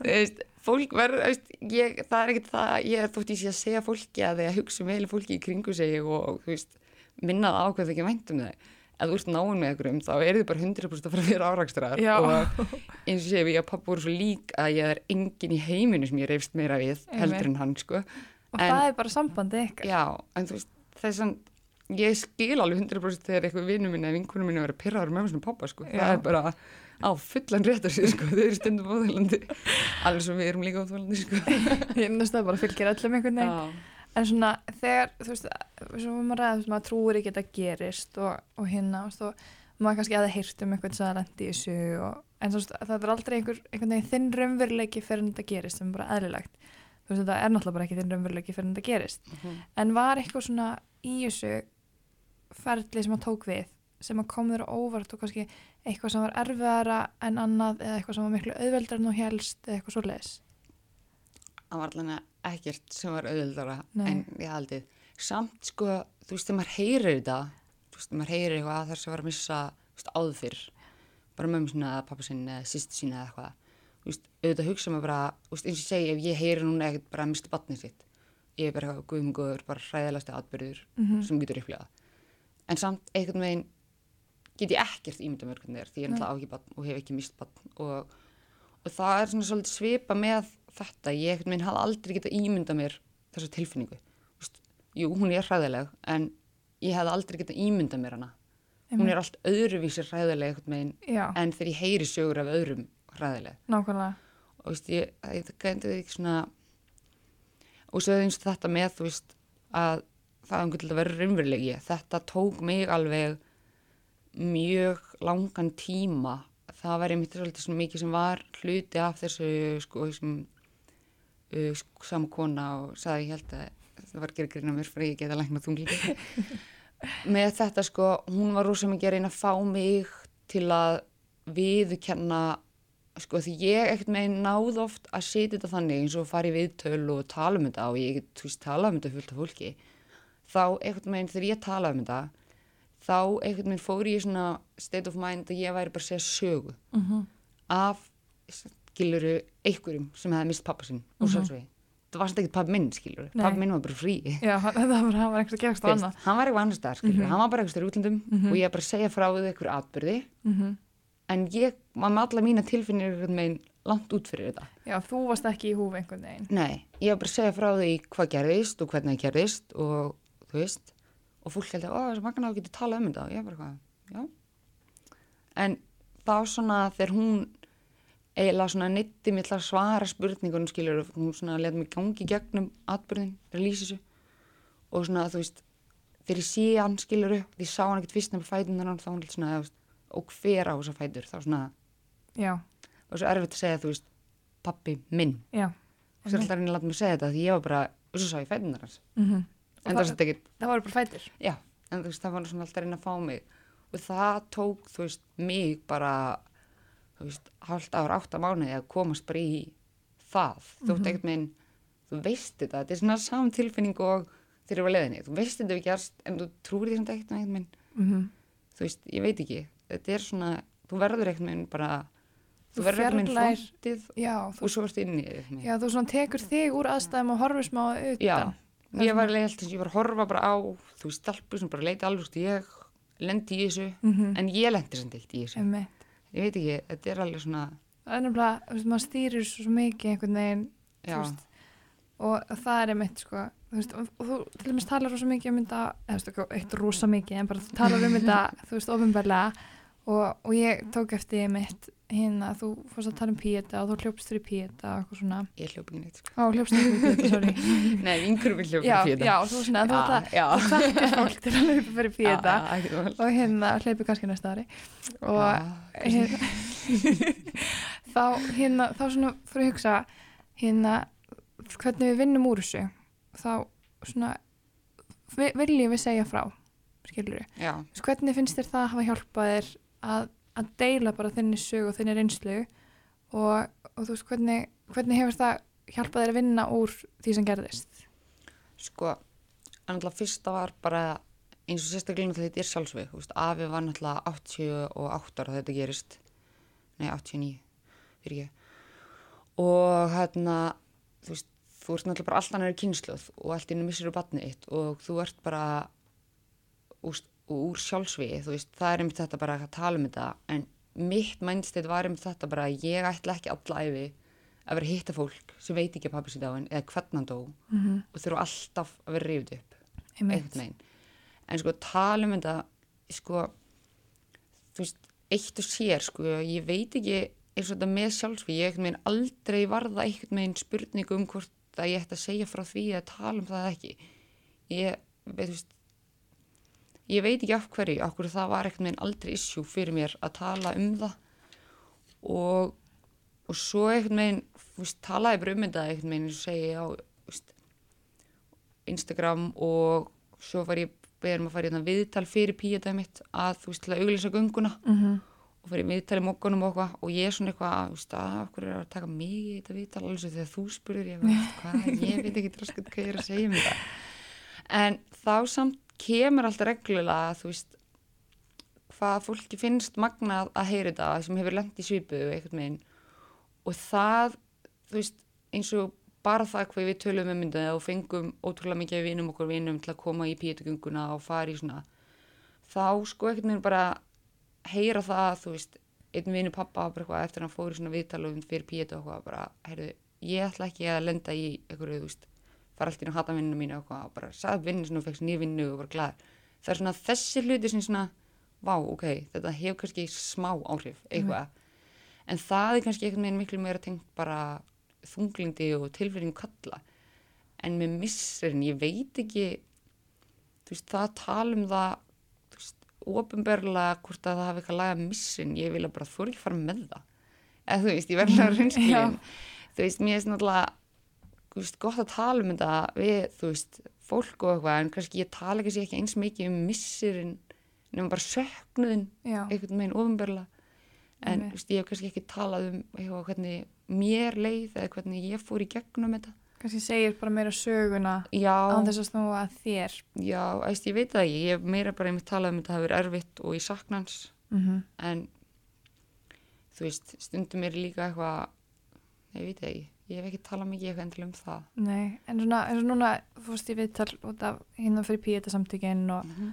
þú veist, fólk verður, ég, það er ekkert það, ég er þótt ég sé að segja fólki að að hugsa um heili fólki í kringu sig og, veist, minna það á hvað það ekki vænt um þau. Ef þú ert náinn með einhverjum, þá er þið bara 100% að fara að vera árakstrar Já. og eins og sé við að pappa voru svo lík að ég er engin í heiminu sem ég reyfst meira við heldur Einmitt. en hann, sko. Og En- það er bara sambandi ykkar. Já, en þú veist, þess að ég skil alveg 100% þegar eitthvað vinnu minna eða vinkunum minna verið pyrraður með svona pappa, sko. Já. Það er bara á fullan réttar sér, sko. Þau eru stundum óþælandi. Alveg svo við erum líka óþælandi, sko. *laughs* Ég finnst það bara fylgir öllum einhvern veginn. En svona þegar, þú veist, svo maður ræða, þú veist, maður trúir ekki að þetta gerist og, og hérna, þú veist, og maður kannski aðeins heyrt um einhvern sem lendi í þessu og, en veist, það er aldrei einhver, einhvern veginn þinn raunveruleiki fyrir en þetta gerist, sem er bara eðlilegt. Þú veist, þetta er náttúrulega bara ekki þinn raunveruleiki fyrir en þetta gerist. Mhm. En var eitthvað svona í þessu ferli sem að tók við, sem að kom þér á óvart og kannski eitthvað sem var erfiðara en annað eða eitthvað sem var miklu auðveldar en þú helst eða eitthvað svo leis. það var allan ekkert sem var auðvöldara Nei. en ég haldið. Samt, sko, þú veist, þegar maður heyrir þetta, þú veist, þegar maður heyrir eitthvað að þess að var að missa, veist, áður fyrr, bara mömmu sinna eða pappa sinna eða sýstu sína eða eitthvað, þú veist, auðvitað hugsa maður bara, þú veist, eins og segi, ef ég heyri núna ekkert bara að mista batnið sitt, ég er bara eitthvað guðum góður, bara hræðilegasti atbyrður Mhm. sem getur upplifað. En samt, einhvern veginn get ég ekkert ímynda mér hvernig það er, því ég er náttúrulega á ekki batn og hef ekki mist batn og, og það er svona svolítið svipa með þetta, ég veginn hafði aldrei getað ímynda mér þessa tilfinningu. Þú Veist, jú, hún er hræðileg, en ég hefði aldrei getað ímynda mér hana. Hún er allt öðruvísi hræðileg en þegar ég heyri sögur af öðrum hræðileg. nákvæmlega. Og veist, ég, ég gæti ekki svona, og svo eins og þetta með, þú veist, að það er einhvern veginn að vera raunverulegi. Þetta tók mig alveg mjög langan tíma. Það var einmitt svolítið svona mikið sem var hluti af þessu, sko, sem uh, sama kona og sagði, ég held að það var að gera grína mér fyrir að ég geta lækna þunglíki. *laughs* með þetta, sko, hún var rosa mikið að reyna að fá mig til að viðkenna sko því ég ekkert meginn náð oft að setja þetta þannig eins og fara í viðtöl og tala um þetta og ég get, þú veist, tala um þetta fullt af fólki þá einhvern veginn þegar ég talaði um þetta þá einhvern veginn fór ég í svona state of mind að ég væri bara að segja sögu Mhm. af skiluru einhverjum sem hefði mist pappa sinn og sjálfsvegi það var svolítið ekki pappa minn skiluru Nei. pappa minn var bara frí Já, *laughs* það var, hann var eitthvað að gerast á annað. hann var eitthvað annars staðar skiluru hann var bara eitthvað í útlöndum Mhm. og ég er bara að segja frá því eitthvað atbyrði Mm en ég var með alla mína tilfinnir einhvern veginn langt út fyrir þetta Já, þú varst ekki í húfi einhvern veginn. Nei, ég var bara að segja frá því hvað gerðist og hvernig það gerðist og þú veist, og fólk held að, ó, þessi magna á getur talað um þetta. Og ég bara hvað, já. En þá svona þegar hún eiginlega svona neytti mig til að svara spurningunum skilur, hún svona leta mig gangi gegnum atbyrðin, þessu. Og svona þú veist, þegar ég sé hann skilur upp, því ég sá hann ekkert fyrst nefnir fætunar hann, þá hún svona, þú veist, og hver á þessa fætur, þá svona, Já, og svo erfitt að segja, þú veist, pappi minn. Já. og svo alltaf að að láta mig segja þetta því ég var bara, og svo sá ég fætunar hans. Mm en það ekkert, það var bara fætur. já en þú veist, það var svona alltaf að reyna að fá mig. Og það tók, þú veist, mig bara þú veist, hálft ár, átta mánuði að komast bara í það, þú veist, ekkert minn þú veist þetta, þetta er svona saman tilfinning og þegar ég var leiðinni, þú veist þetta ekki gerst, en þú trúir því samt ekkert með minn, Mm þú veist, ég veit ekki. Þetta er svona, þú verður ekkert minn bara, Þú verður Já, þú, og svo ertu inni í veginn. já, þú svona tekur þig úr aðstæðum og horfir smá utan. Já, Það ég var leiðalt eins og ég var að horfa bara á þú veist, stelpur sem bara leiti alveg ég lendi í þessu, Mm en ég lendi sem deilt í þessu. Einmitt. Ég veit ekki, þetta er alveg svona Það er nefnilega, þú veist, maður stýrir svo, mikið einhvern veginn veist, og það er einmitt sko, þú veist, og, þú til dæmis talar rosa mikið um þetta, eða þú veist, ekki eitt rosa mikið, en bara þú talar um *laughs* þetta, þú veist, ofinbarlega og, og ég tók eftir einmitt hérna, þú fórst að tala um píeta og þú hljópst fyrir píeta og eitthvað svona, ég hljóp ekki neitt sko. á, hljópst fyrir píeta, sorry. *laughs* Nei, vinkurum við hljóp já, fyrir já, þú svona, þú ætla að hvattir fólk til að hljópa fyrir *laughs* píeta. ekki og hérna hleypi kannski næsta ári. Og hérna, *laughs* þá hérna þá svona fyrir að hugsa hérna hvernig við vinnum úr þessu. Þá svona vi, viljum við segja frá skilur við, hvernig finnst þér það að hafa hjálpað þér að, að deila bara þinni sög og þinni reynslu og, og þú veist hvernig, hvernig hefur það hjálpað þér að vinna úr því sem gerðist? Sko alltaf fyrsta var bara eins og sérstaklega þetta er sjálfsvið þú veist, afi var náttúrulega 88 ára þetta gerist. Nei, 89 fyrir ég og hérna þú veist, þú ert náttúrulega bara allt annari kynnslóð og allt innu missir úr batnið þitt og þú ert bara úr, úr sjálfsviði, þú veist, það er einmitt þetta bara að tala um þetta, en mitt mindset var einmitt þetta bara að ég ætla ekki alla æfi að vera hitta fólk sem veit ekki að pappi sér dáin eða hvernig hann dó mm -hmm. og þurfa alltaf að vera rifið upp einhvern veginn. En sko tala um þetta sko þú veist, eitt og sér sko, ég veit ekki eins og þetta með sjálfsvíð, ég einhvern veginn aldrei varða einhvern veginn spurningu um hvort að ég ætti að segja frá því að tala um það ekki. Ég veit, þú veist ég veit ekki af hverju, hverju það var einhvern veginn aldrei issue fyrir mér að tala um það. Og og svo þú veist, talaði bara um þetta veginn, eins og segi á veist, Instagram og svo var ég beðum að fara í hérna viðtal fyrir píetæði mitt að þú veist til að auglýsa gönguna. Mm og fyrir viðtal í mokkunum og eitthvað og ég er svona eitthvað, þú veist, að okkur er að taka mig í þetta viðtal? Alveg svo þegar þú spurður ég, veist, *laughs* hvað, ég veit ekki draskat hvað ég er að segja um þetta en þá samt kemur alltaf reglulega þú veist hvað fólki finnst magnað að heyra þetta sem hefur lent í svipu og það, þú veist, eins og bara það hvað við tölum um myndið og fengum ótrúlega mikið af vinum okkur vinum til að koma í pítugunguna og fara í svona þá sko einhvern veginn bara heyra það, þú veist, einn vinu pappa eitthvað eftir að hann fór í svona viðtalum fyrir pítu og eitthvað bara, heyrðu, ég ætla ekki að lenda í einhverju, þú veist, fara alltaf inn og hata vinninu mínu og eitthvað, bara sagði vinnu svona og fekk nýja vinnu og bara glæður. Það er svona þessi hluti sem svona, vá, ok, þetta hefur kannski smá áhrif, eitthvað. En það er kannski einhvern veginn miklu meira tengt bara þunglindi og tilfinning kalla. En með missurinn, ég veit ekki, þú veist, það að tala um það, þú veist, ofinberlega hvort að það hafi eitthvað laga missin, ég vil að bara þú ekki fara með það. Eða þú veist, ég verður að *laughs* reynskilin. Þú veist, mér finnst náttúrulega, þú veist, gott að tala um þetta við, veist, fólk og eitthvað, en kannski ég tala kannski ekki eins mikið um missirinn, nefnum bara söknuðin, einhvern veginn ofinberlega. En, veist, ég hef kannski ekki talað um eitthvað, hvernig mér leið eða hvernig ég fór í gegnum þetta. kannski segir bara meira söguna án þess að snúa að þér. Já, æst, ég veit það ekki, ég hef meira bara einmitt talað um þetta hafi verið erfitt og ég sakna hans. Mm en þú veist, stundum er líka eitthvað ég veit það ekki, ég hef ekki talað mikið eitthvað endilega um það. Nei, en svona, en svona núna fórst ég viðtal út af hérna fyrir píeta samtökin og, Mhm.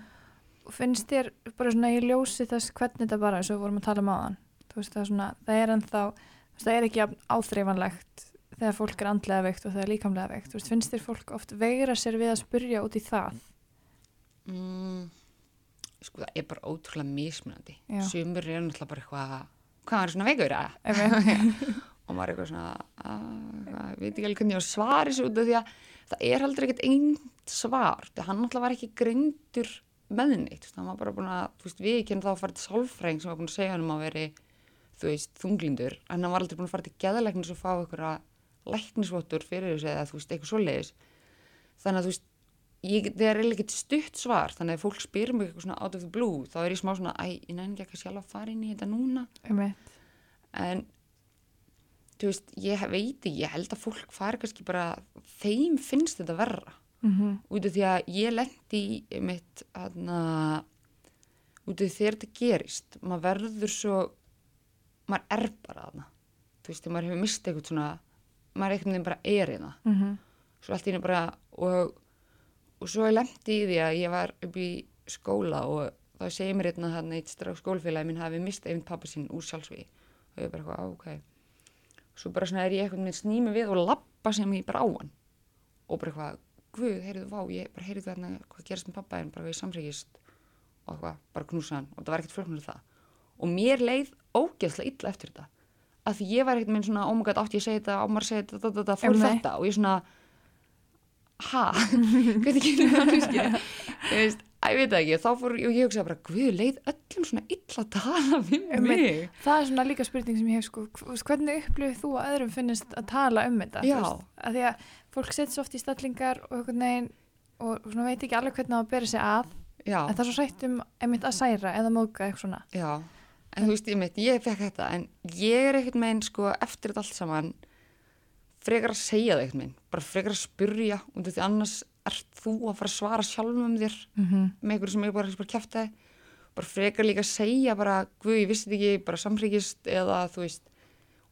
og finnst þér bara svona í ljósi þess hvernig þetta bara, eins og við vorum að tala um áðan þú veist það svona, það er ennþá það er ekki áþreifanlegt þegar fólk er andlega veikt og þegar líkamlega veikt. Veist, finnst þér fólk oft veira sér við að spurja út í það? Mm, sko það er bara ótrúlega mismunandi. Sumur er náttúrulega bara eitthvað hvað er svona veikur? Að *laughs* *laughs* og maður er eitthvað svona að, veit ekki alveg hvernig ég svara þessu út af því að það er heldur ekkert einn svar. Hann náttúrulega var ekki greindur með neitt, hann var bara búin að þú veist, við kennum þá að fara til sálfræðing sem var búin að segja hann um að veri þú veist, þunglindur, en hann var aldrei búin að fara til geðalæknis og fá einhverja læknisvottur fyrir þessu eða þú veist, eitthvað svoleiðis. Þannig að þú veist ég, það er ekkert stutt svar. Þannig að fólk spyr mig eitthvað svona out of the blue þá er ég smá svona, æ, ég nefnir ekki að sjálf að fara inn í þetta núna. Einmitt. en þú veist, ég veit ekki, ég held að fólk fari kannski bara, þeim finnst þetta verra. Mhm. út af því að ég lendi í mitt hana, út af því þegar þetta gerist maður verður svo maður er bara þarna. Þú veist, þegar maður hefur mistið eitthvað svona maður er veginn bara er í það Mhm. svo allt í henni bara og, og svo ég lendi í því að ég var upp í skóla og þá segir mér hérna hann eitt strák skólfélagi minn hafi mistið einmitt pappa sinn úr sjálfsvíði og ég er bara eitthvað, ok svo bara svona er ég eitthvað með snými við og lappa sem ég bara á hann. Og bara eitthvað, guð, heyrðu, vá, ég bara heyrðu þarna hvað gerist með pappa en bara við samsækist og eitthvað, bara knúsa hann. Og það var ekkert flóknur það. Og mér leið ógeðslega illa eftir þetta. Að því ég var ekkert með svona, oh my god, átti ég að segja þetta? Á maður að segja þetta, þetta, þetta, fór þetta og ég svona ha, *laughs* hvernig getur það þú veist, ég veit það ekki þá fór, og ég hugsaði bara, guð, leið öllum svona illa að tala Einmitt. mig Það er svona líka spurning sem ég hef sko, hv- veist, hvernig upplifir þú að öðrum finnist að tala um þetta? Já. Þú veist, að því að fólk setja svo oft í stellingar og veginn og svona veit ekki alveg hvernig það bera sig að já, en það er svo sætt um einmitt að særa eða móka eitthvað svona. já, en þú veist, ég mitt, ég fekk þetta en ég er ekkert meginn, sko, eftir þetta allt saman frekar að segja það ekkert meginn, bara frekar að spurja og því annars ert þú að fara að svara sjálfum um þér Mm -hmm. með einhverju sem ég bara, bara kæfti bara frekar líka að segja bara, guð, ég vissi þetta ekki, bara samhryggist eða þú veist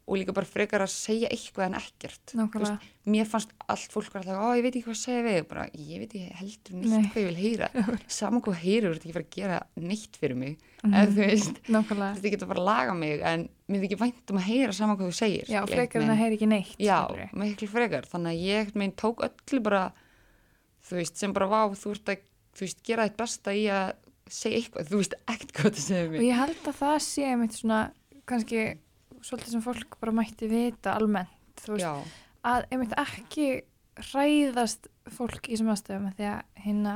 og líka bara frekar að segja eitthvað en ekkert veist, mér fannst allt fólk alltaf, ó, ég veit ekki hvað að segja við bara, ég veit ekki heldur neitt Nei. hvað ég vil heyra *laughs* saman hvað heyrir, þú ert ekki að fara að gera neitt fyrir mig, Mhm. eða þú veist þetta getur bara að laga mig en mér þykir vænt um að heyra saman hvað þú segir Já, frekar en einhvern að heyra ekki neitt. Já, skilurðu. miklu frekar, þannig að ég tók öllu bara, þú veist, sem bara vá, þú ert að, þú veist, gera þitt besta í að segja eitthvað, þú veist ekkert hvað það segir Og mig. ég held að það sé einmitt svona, kannski, svolítið sem fólk bara mætti vita almennt, þú veist, Já, að einmitt ekki hræðast fólk í þessum aðstöðum því að hérna,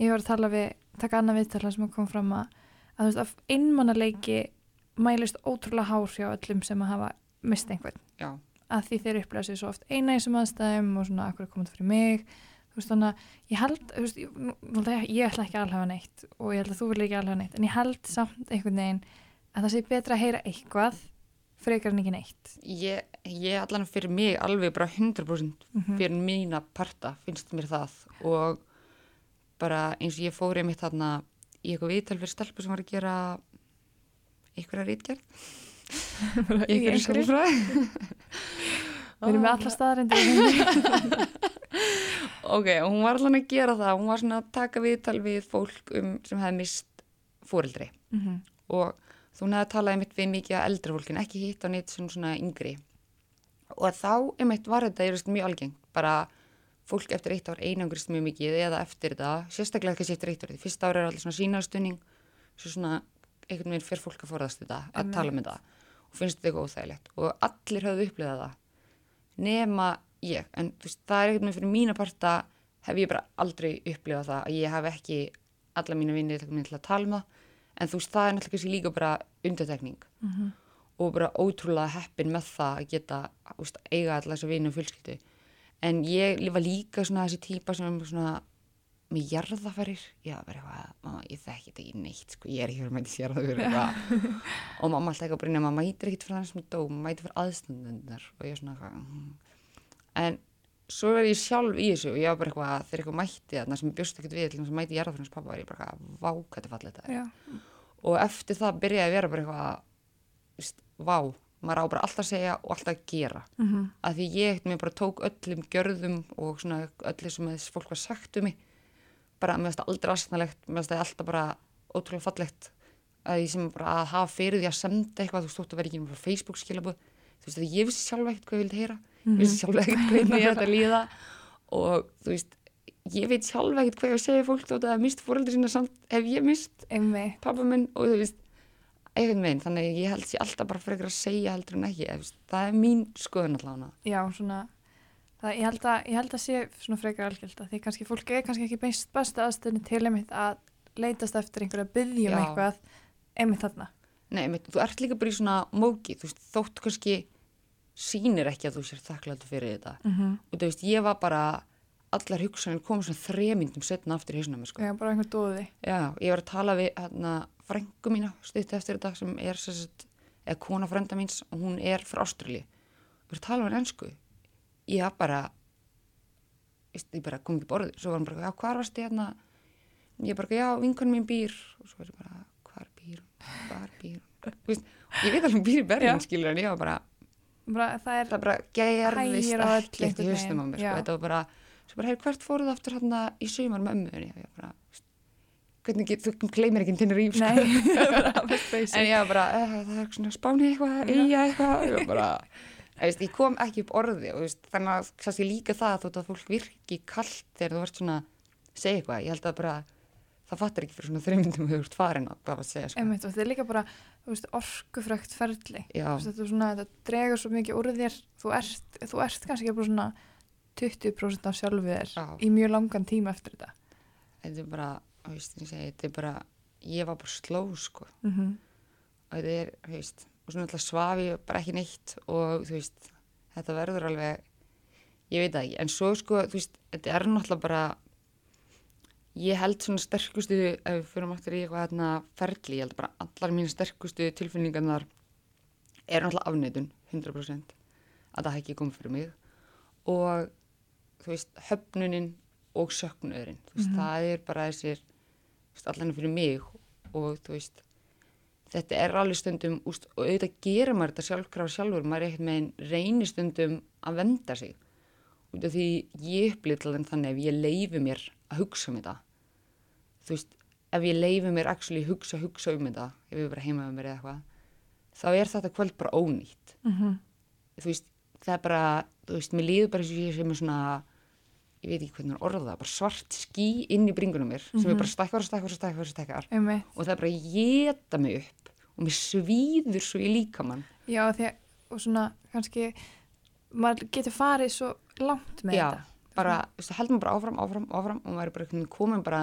ég var að tala við taka annað viðtala sem kom fram að að þú veist, að einmannaleiki mælist ótrúlega hár hjá öllum sem að hafa mist einhvern, já, að því þeir upplega sér svo oft eina í þessum aðstæðum og svona akkur er komið fyrir mig veist þannig að ég held veist, ég, ég, ég ætla ekki að alhafa neitt og ég held að þú vil ekki alhafa neitt en ég held samt einhvern veginn að það sé betra að heyra eitthvað frekar en ekki neitt. Ég, ég allan fyrir mig alveg bara 100% Mhm. fyrir mína parta finnst mér það. Og bara eins og ég fór einmitt þarna í eitthvað viðtal fyrir stelpu sem var að gera einhverja rítgerð, Í einhverja sálfræði. Við erum með alla staðarindir *laughs* Ok, og hún var allan að gera það, hún var svona að taka viðtal við fólk um, sem hefði mist fóreldri Mhm. og þú hefði talaði mitt við mikið að eldra fólkin, ekki hitt á neitt sem svona yngri. Og þá einmitt var þetta ég veist, mjög algengt, bara fólk eftir eitt ár einangrist mjög mikið eða eftir þetta, sérstaklega kannski eftir eitt ár því fyrsta ára er allir svona sínastunning svo svona einhvern veginn fyrir fólk að forðast þetta að Einmitt. tala um þetta. Og finnst þetta eitthvað óþægilegt. Og allir höfðu upplifað það. Nema ég, en veist, það er einhvern veginn fyrir mína parta hef ég bara aldrei upplifað það að ég hef ekki alla mína vinnir til að tala um það. En þú veist, það er náttúrulega kannski líka bara undartekning Mhm. og bara ótrúlega heppin með það að geta veist, eiga alla þessa vini og fjölskyldu. En ég var líka svona þessi típa sem er með svona með jarðaferir, já, bara eitthvað mamma, ég þekki þetta ekki neitt, sko, ég er ekki fyrir að mæti jarðaferir eitthvað. Og mamma alltaf ekki að brýna, mamma mætir ekkit fyrir þannig sem dó, mamma mætir fyrir aðstundundar og ég er svona eitthvað mm. En svo er ég sjálf í þessu og ég var bara eitthvað, þegar eitthvað mætti þarna sem ég bjóst ekkert við, til þess að mæti ég erðafrænins pappa var ég bara eitthvað, vá, hvað þetta er fallið þetta Já. og eftir það byrjaði að vera bara eitthvað vá, maður á bara alltaf að segja og alltaf að gera. Mhm. að því ég mér bara tók öllum gjörðum og svona öllu sem þess fólk var sagt um mig. Bara mér finnst það aldrei aðsnalegt mér finnst það alltaf bara ótrúlega fallegt að ég sem bara að hafa fyrir því að senda eitthvað þú veist að að ég vissi sjálf ekkert hvað ég vildi heyra ég vissi sjálf ekkert hvernig ég ætti að líða og þú veist ég veit sjálf ekkert hvað ég segja fólk þótt að mist fóreldur sína samt ef ég mist pappa minn og þú veist einhvern veginn, þannig að ég held sér alltaf bara frekar að segja heldur en ekki, veist, það er mín skoðun allavega. Já, svona, það, ég, held að, ég held að sé svona frekar algjölda því kannski fólk er kannski ekki best, bestu aðstöðinu til einmitt að leitast eftir einhverja byggjum eitthvað einmitt þarna. Nei, einmitt, þú ert líka bara í svona móki, þú veist, þótt kannski sýnir ekki að þú sér þakklættu fyrir þetta. Mm -hmm. Og þú veist, ég var bara, allar hugsanir komið svona þremyndum setna aftur í hausnum, sko. Já, bara einhver dóði. Já, ég var að tala við hérna frængu mína stutt eftir þetta sem er sagt, eða kona frænda míns og hún er frá Ástrali. Við erum að tala um henni ennsku. Ég var bara, ég bara kom ekki borðið, svo var hann bara, já, hvar varstu hérna? Ég bara, já, vinkunum mín býr og svo er ég bara, hvar býr? Hvar býr? Þú Veist, ég veit alveg hún býr í Berlín, Já. skilur en ég var bara, Bara, það er, það bara gerðist ekkert í haustum á mér, sko, þetta var bara, svo bara, hey, hvert fóruð aftur hérna í sumar með ömmuðinni? Hvernig þú gleymir ekki til ríf, sko. *laughs* *laughs* En ég var bara, eh, það er svona spáni eitthvað, eiga eitthvað, ég var bara, *laughs* veist, ég kom ekki upp orði og veist, þannig að kannski líka það þótt að fólk virki kallt þegar þú ert svona að segja eitthvað, ég held að bara, það fattar ekki fyrir svona þreymyndum að þú ert farin að hvað að segja, sko. Einmitt, og þetta er líka bara, orkufrækt ferli. Þetta, dregur svo mikið úr þér, þú ert, þú ert kannski bara svona 20% af sjálfu þér Já. í mjög langan tíma eftir þetta. þetta er bara, veist, ég segi, þetta er bara, ég var bara sló, sko, Mm -hmm. og þetta er, veist, og svona alltaf svaf ég bara ekki neitt og þú veist, þetta verður alveg, ég veit það ekki, en svo sko, þú veist, þetta er náttúrulega bara, ég held svona sterkustu, ef við fyrir aftur í eitthvað hérna ferli, ég held bara allar mínu sterkustu tilfinningarnar er náttúrulega afneitun, 100%, að það hafi ekki komið fyrir mig og þú veist, höfnunin og söknuðurinn, þú veist, Mhm. það er bara þessir, allan fyrir mig og þú veist, þetta er alveg stundum, úst, og auðvitað gerir maður þetta sjálfkrafa sjálfur, maður er ekkert með einn reynir stundum að venda sig út af því ég upplýtt alveg þannig ef ég leifi mér að hugsa um þetta þú veist, ef ég leifi mér actually hugsa, hugsa um þetta ef ég er bara heima með mér eða eitthvað þá er þetta kvöld bara ónýtt. Mm þú veist, það er bara þú veist, mér líður bara eins og ég sem er svona ég veit ekki hvernig orða bara svart ský inn í bringunum mér, sem er bara stækkar og stækkar og stækkar og stækkar. Einmitt. og það er bara að geta mig upp og mér svíður svo í líkamann. Já, því að, og svona, kannski, maður getur farið svo langt með já, þetta. bara, þú veist, heldur maður bara áfram, áfram, áfram og maður er bara komin bara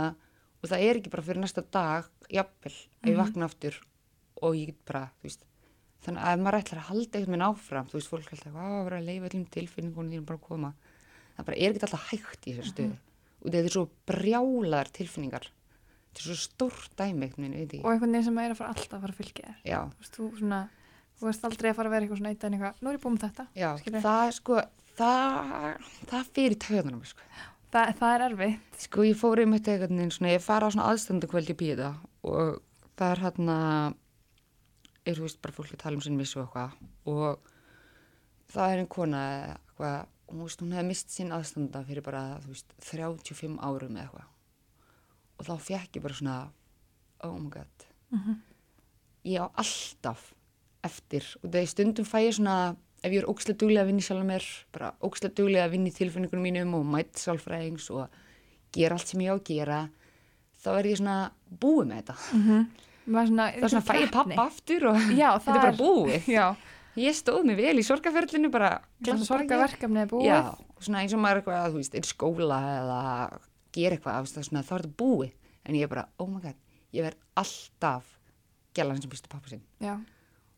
og það er ekki bara fyrir næsta dag jafnvel, ef ég vakna aftur og ég get bara, þú veist þannig að ef maður ætlar að halda einhvern veginn áfram þú veist, fólk ætlar að "Vá, vera að leifa öllum tilfinningunum þínum bara að koma. Það bara er ekki alltaf hægt í þessari stöðu. Og þetta er svo brjálar tilfinningar. Þetta er svo stórt dæmi veginn, ég veit Og ekki einhvern veginn sem er að fara alltaf að fara að fylgja þér. Þú veist, þú svona, þú veist aldrei að fara að vera eitthvað svona eitt en eitthvað, nú er ég búin þetta. já, það sko það, það sko. Þa, það er erfitt. Sko ég fór einmitt eitthvað neinn svona, ég fara á svona aðstandakvöld í píða og það er hérna, þú veist bara fólk að tala um sinn missu og eitthvað og það er einn kona eitthvað, og veist hún hefði mist sinn aðstanda fyrir bara, veist, 35 árum eitthvað og þá fekk ég bara svona, oh my god, Mhm. ég á alltaf eftir og þegar stundum fæ ég svona ef ég er ókslega duglega að vinna sjálf mér bara ókslega duglega að vinna í tilfinningunum mínum og mætt sálfræðings og gera allt sem ég á að gera þá er ég svona búið með þetta. Maður svona, það er svona fæ ég pappa aftur og Já, *laughs* þetta er bara búið. Já, ég stóð mig vel í sorgaferlinu bara svona sorga verkefni er búið. já, svona eins og maður er eitthvað þú veist, er skóla eða gera eitthvað svona, þá er þetta búið. En ég er bara, oh my god, ég verð alltaf gælan sem býstu pappa sinn. Já.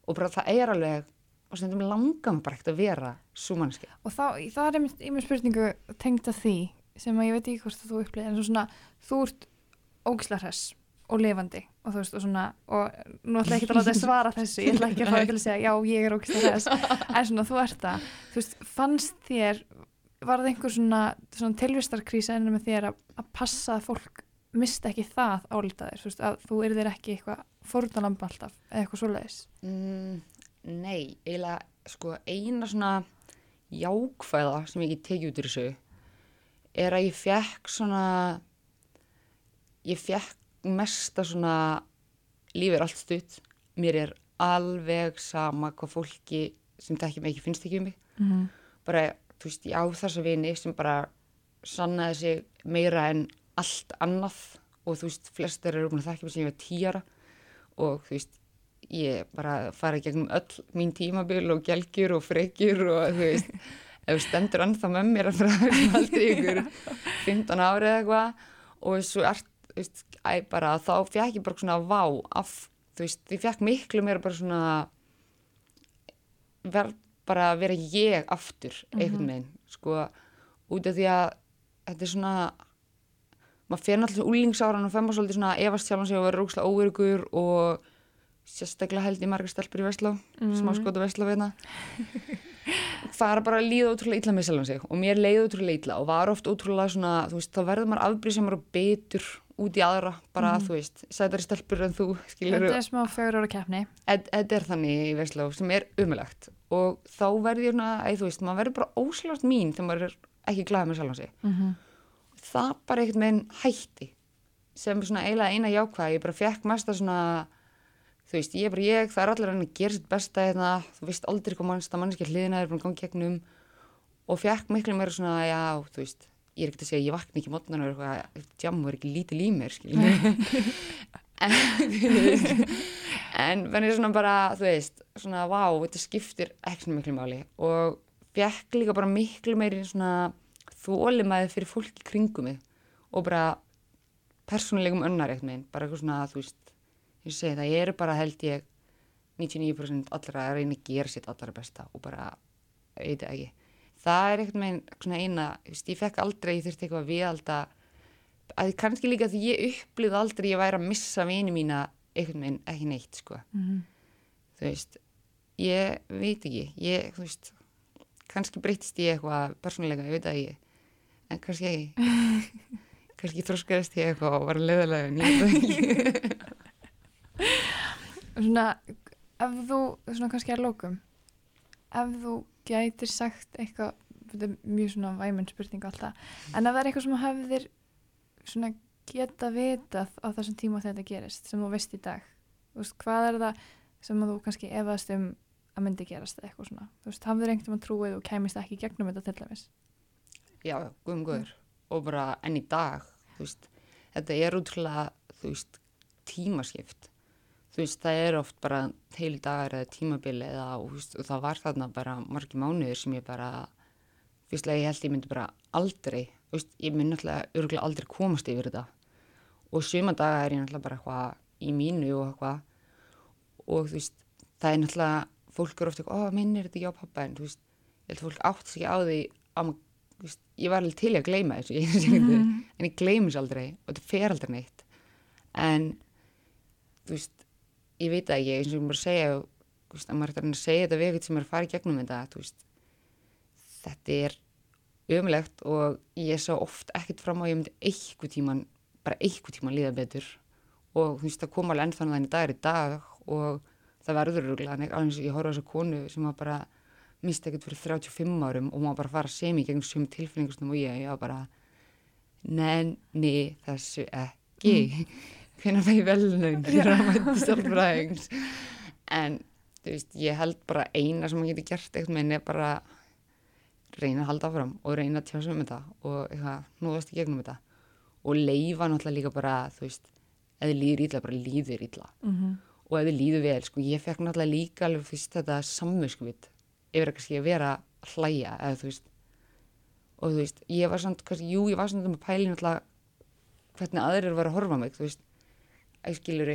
og bara það er alveg og stundum langar mig bara ekkert að vera svo mannski Og þá, það er einmitt spurningu tengt að því sem að ég veit ekki hvort þú upplýðir en svo svona, þú ert ógislega hress og lifandi og þú veist og svona og nú ætla ég ekki að láta þig *laughs* svara þessu ég ætla ekki að fá til að segja já ég er ógislega hress. *laughs* En svona þú ert það. Þú veist, fannst þér var það einhver svona, svona tilvistarkrísa ennum með þér að, að passa að fólk mista ekki það álitaðir, þú veist, að þú er þér ekki eitthvað fórunalamba alltaf eða eitthvað svoleiðis. Mm, nei, eiginlega sko eina svona jákvæða sem ég ekki tekið út úr þessu er að ég fekk svona ég fekk mesta svona lífið er allt stutt mér er alveg sama hvað fólki sem tekja mig ekki finnst ekki um mig Mm -hmm. bara, þú veist, ég á þessa vini sem bara sannaði sig meira en allt annað og þú veist, flestir eru búin að þekka mig sem ég var tíara og þú veist, ég bara fara gegnum öll mín tímabil og gelgjur og frekjur og þú veist, *laughs* ef stendur ennþá með mér að frá aldrei ykkur 15 árið eða eitthvað og svo er, þú veist, æ, bara þá fekk ég bara svona vá af, þú veist, ég fekk miklu meira bara svona verð bara að vera ég aftur einhvern veginn, sko út af því að þetta er svona maður fer náttúrulega úlingsáran og femma svolítið svona efast sjálf og vera rúkslega óverugur og sérstaklega held ég margar stelpur í Vestló mm. smá skotu Vestló veitna *laughs* fara bara að líða ótrúlega illa með sjálf sig og mér leiði ótrúlega illa og var oft ótrúlega svona, þú veist, þá verður maður afbrísamur og betur út í aðra bara, þú veist, sætari stelpur en þú skilur, Þetta er smá fjögur ára keppni. þetta er þannig í Vestló sem er umulagt og þá verður svona, æ, þú veist, maður verður bara óslátt mín þegar maður er ekki glæðið með sjálf sig Mm -hmm. það bara einhvern veginn hætti sem svona eiginlega eina jákvæð ég bara fekk mest að svona þú veist, ég er bara ég, það er allir hann að gera sitt besta hérna, þú veist aldrei hvað mannst að mannskja hliðina er búin að ganga gegnum. Og fekk miklu meira svona já, þú veist, ég er ekkert að segja ég vakna ekki mótnan og eitthvað, jam, er ekki lítið í mér skiljum *laughs* en *laughs* en verður svona bara, þú veist, svona vá, þetta skiptir ekki miklu máli. Og fekk líka bara miklu meiri svona þólimaði fyrir fólki kringum mig. Og bara persónulegum önnar eitthvað bara eitthvað svona, þú veist, ég segi það, ég eru bara held ég 99% allra að reyna að gera sitt allra besta og bara, ég veit ekki. Það er eitthvað meginn svona eina, veist, ég fekk aldrei, ég þurfti eitthvað að við alltaf, að kannski líka því ég upplýði aldrei að ég væri að missa vini mína eitthvað meginn ekki neitt, sko. Mhm. Þú veist, ég veit ekki, ég, þú veist, kannski breytist ég eitthvað persónulega, ég veit það ekki, en kannski ekki. *laughs* kannski þróskaðist ég eitthvað og var leðalega en ég veit ekki. *laughs* *laughs* Svona, ef þú, svona kannski að lókum, ef þú gætir sagt eitthvað, þetta er mjög svona væminn spurning alltaf, en ef það er eitthvað sem þú hefðir svona geta vitað á þessum tíma þegar þetta gerist, sem þú veist í dag, þú veist, hvað er það sem þú kannski efaðast um að myndi gerast eða eitthvað svona, þú veist, hafður einhvern veginn trúið og kæmist ekki gegnum þetta til dæmis? Já, guðum guður. Og bara enn í dag, þú veist, þetta er útrúlega, þú veist, tímaskipt. Þú veist, það er oft bara heil dagar eða tímabili eða, og, veist, og það var þarna bara margi mánuðir sem ég bara, fyrstlega ég held ég myndi bara aldrei, veist, ég myndi náttúrulega örgulega aldrei komast yfir þetta. Og suma daga er ég náttúrulega bara eitthvað í mínu og eitthvað og þú veist, það er náttúrulega, fólk er ofta eitthvað, ó, minnir þetta ekki á pappa, en þú veist, ég held fólk átt sig ekki á því að maður, þú veist, ég var alveg til að gleyma þessu, *laughs* ég sé ekki Mhm. en ég gleymis aldrei og þetta fer aldrei neitt. En, þú veist, ég veit það ekki, eins og ég bara segja, veist, að maður er að að segja þetta við eitthvað sem er að fara í gegnum þetta, veist, þetta er umlegt og ég sá oft ekkert fram á að ég myndi eitthvað tíman, bara eitthvað tíman líða betur. Og þú veist, það kom alveg ennþann þannig dagur í dag og það verður alveg eins og ég horfa á þessa konu sem var bara misti ekkert fyrir 35 árum og maður bara fara sem í gegnum sem tilfinningastum og ég, ég var bara nenni þessu ekki *laughs* hvernig það ég velnaun fyrir að mæta stjálfræðings en veist, ég held bara eina sem maður getur gert eitthvað með er bara reyna að halda áfram og reyna að tjása um þetta og eitthvað, núðast í gegnum þetta. Og leifa náttúrulega líka bara þú veist, þið líður illa, bara líður illa. Mm -hmm. og þið líður vel, sko, ég fekk náttúrulega líka alveg fyrst þetta samvinskvit yfir að að vera að hlæja eða þú veist. Og þú veist, ég var samt, kannski, jú, ég var samt með pæli náttúrulega hvernig aðrir var að horfa mig, þú veist skilur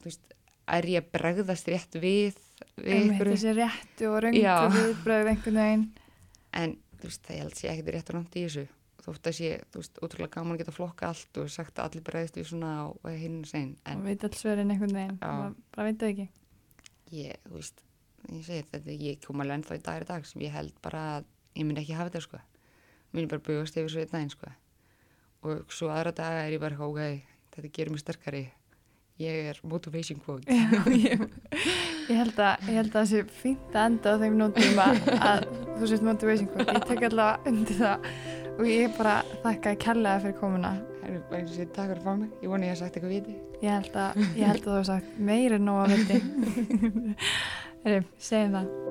þú veist, er ég að bregðast rétt við, við þessi réttu og röngu Já. viðbröð einhvern veginn. en þú veist, það ég held sé ekkert rétt og nátt í þessu þótt að sé, þú veist, ótrúlega gaman að geta flokka allt og sagt að allir bregðist við svona og hinn sein, en og veit alls sverin einhvern veginn. Bara, veit það ekki. ég, þú veist, ég segi þetta, ég kom alveg ennþá í dag í dag sem ég held bara að ég myndi ekki hafa þetta sko. mun ég bara bugast yfir svo einn daginn sko. og svo aðra daga er ég bara ok, þetta gerir mig sterkari ég er motivation quote. Ég, ég held að ég held að það sé fínt að enda á þeim nótum að, að þú sést motivation quote. Ég tek allavega undir það og ég bara þakka að kella það fyrir komuna er takk fyrir að fá mig. Ég vona ég hef sagt eitthvað viti. Ég held að, ég held að þú hefur sagt meira en nóg að viti. *laughs* Segjum það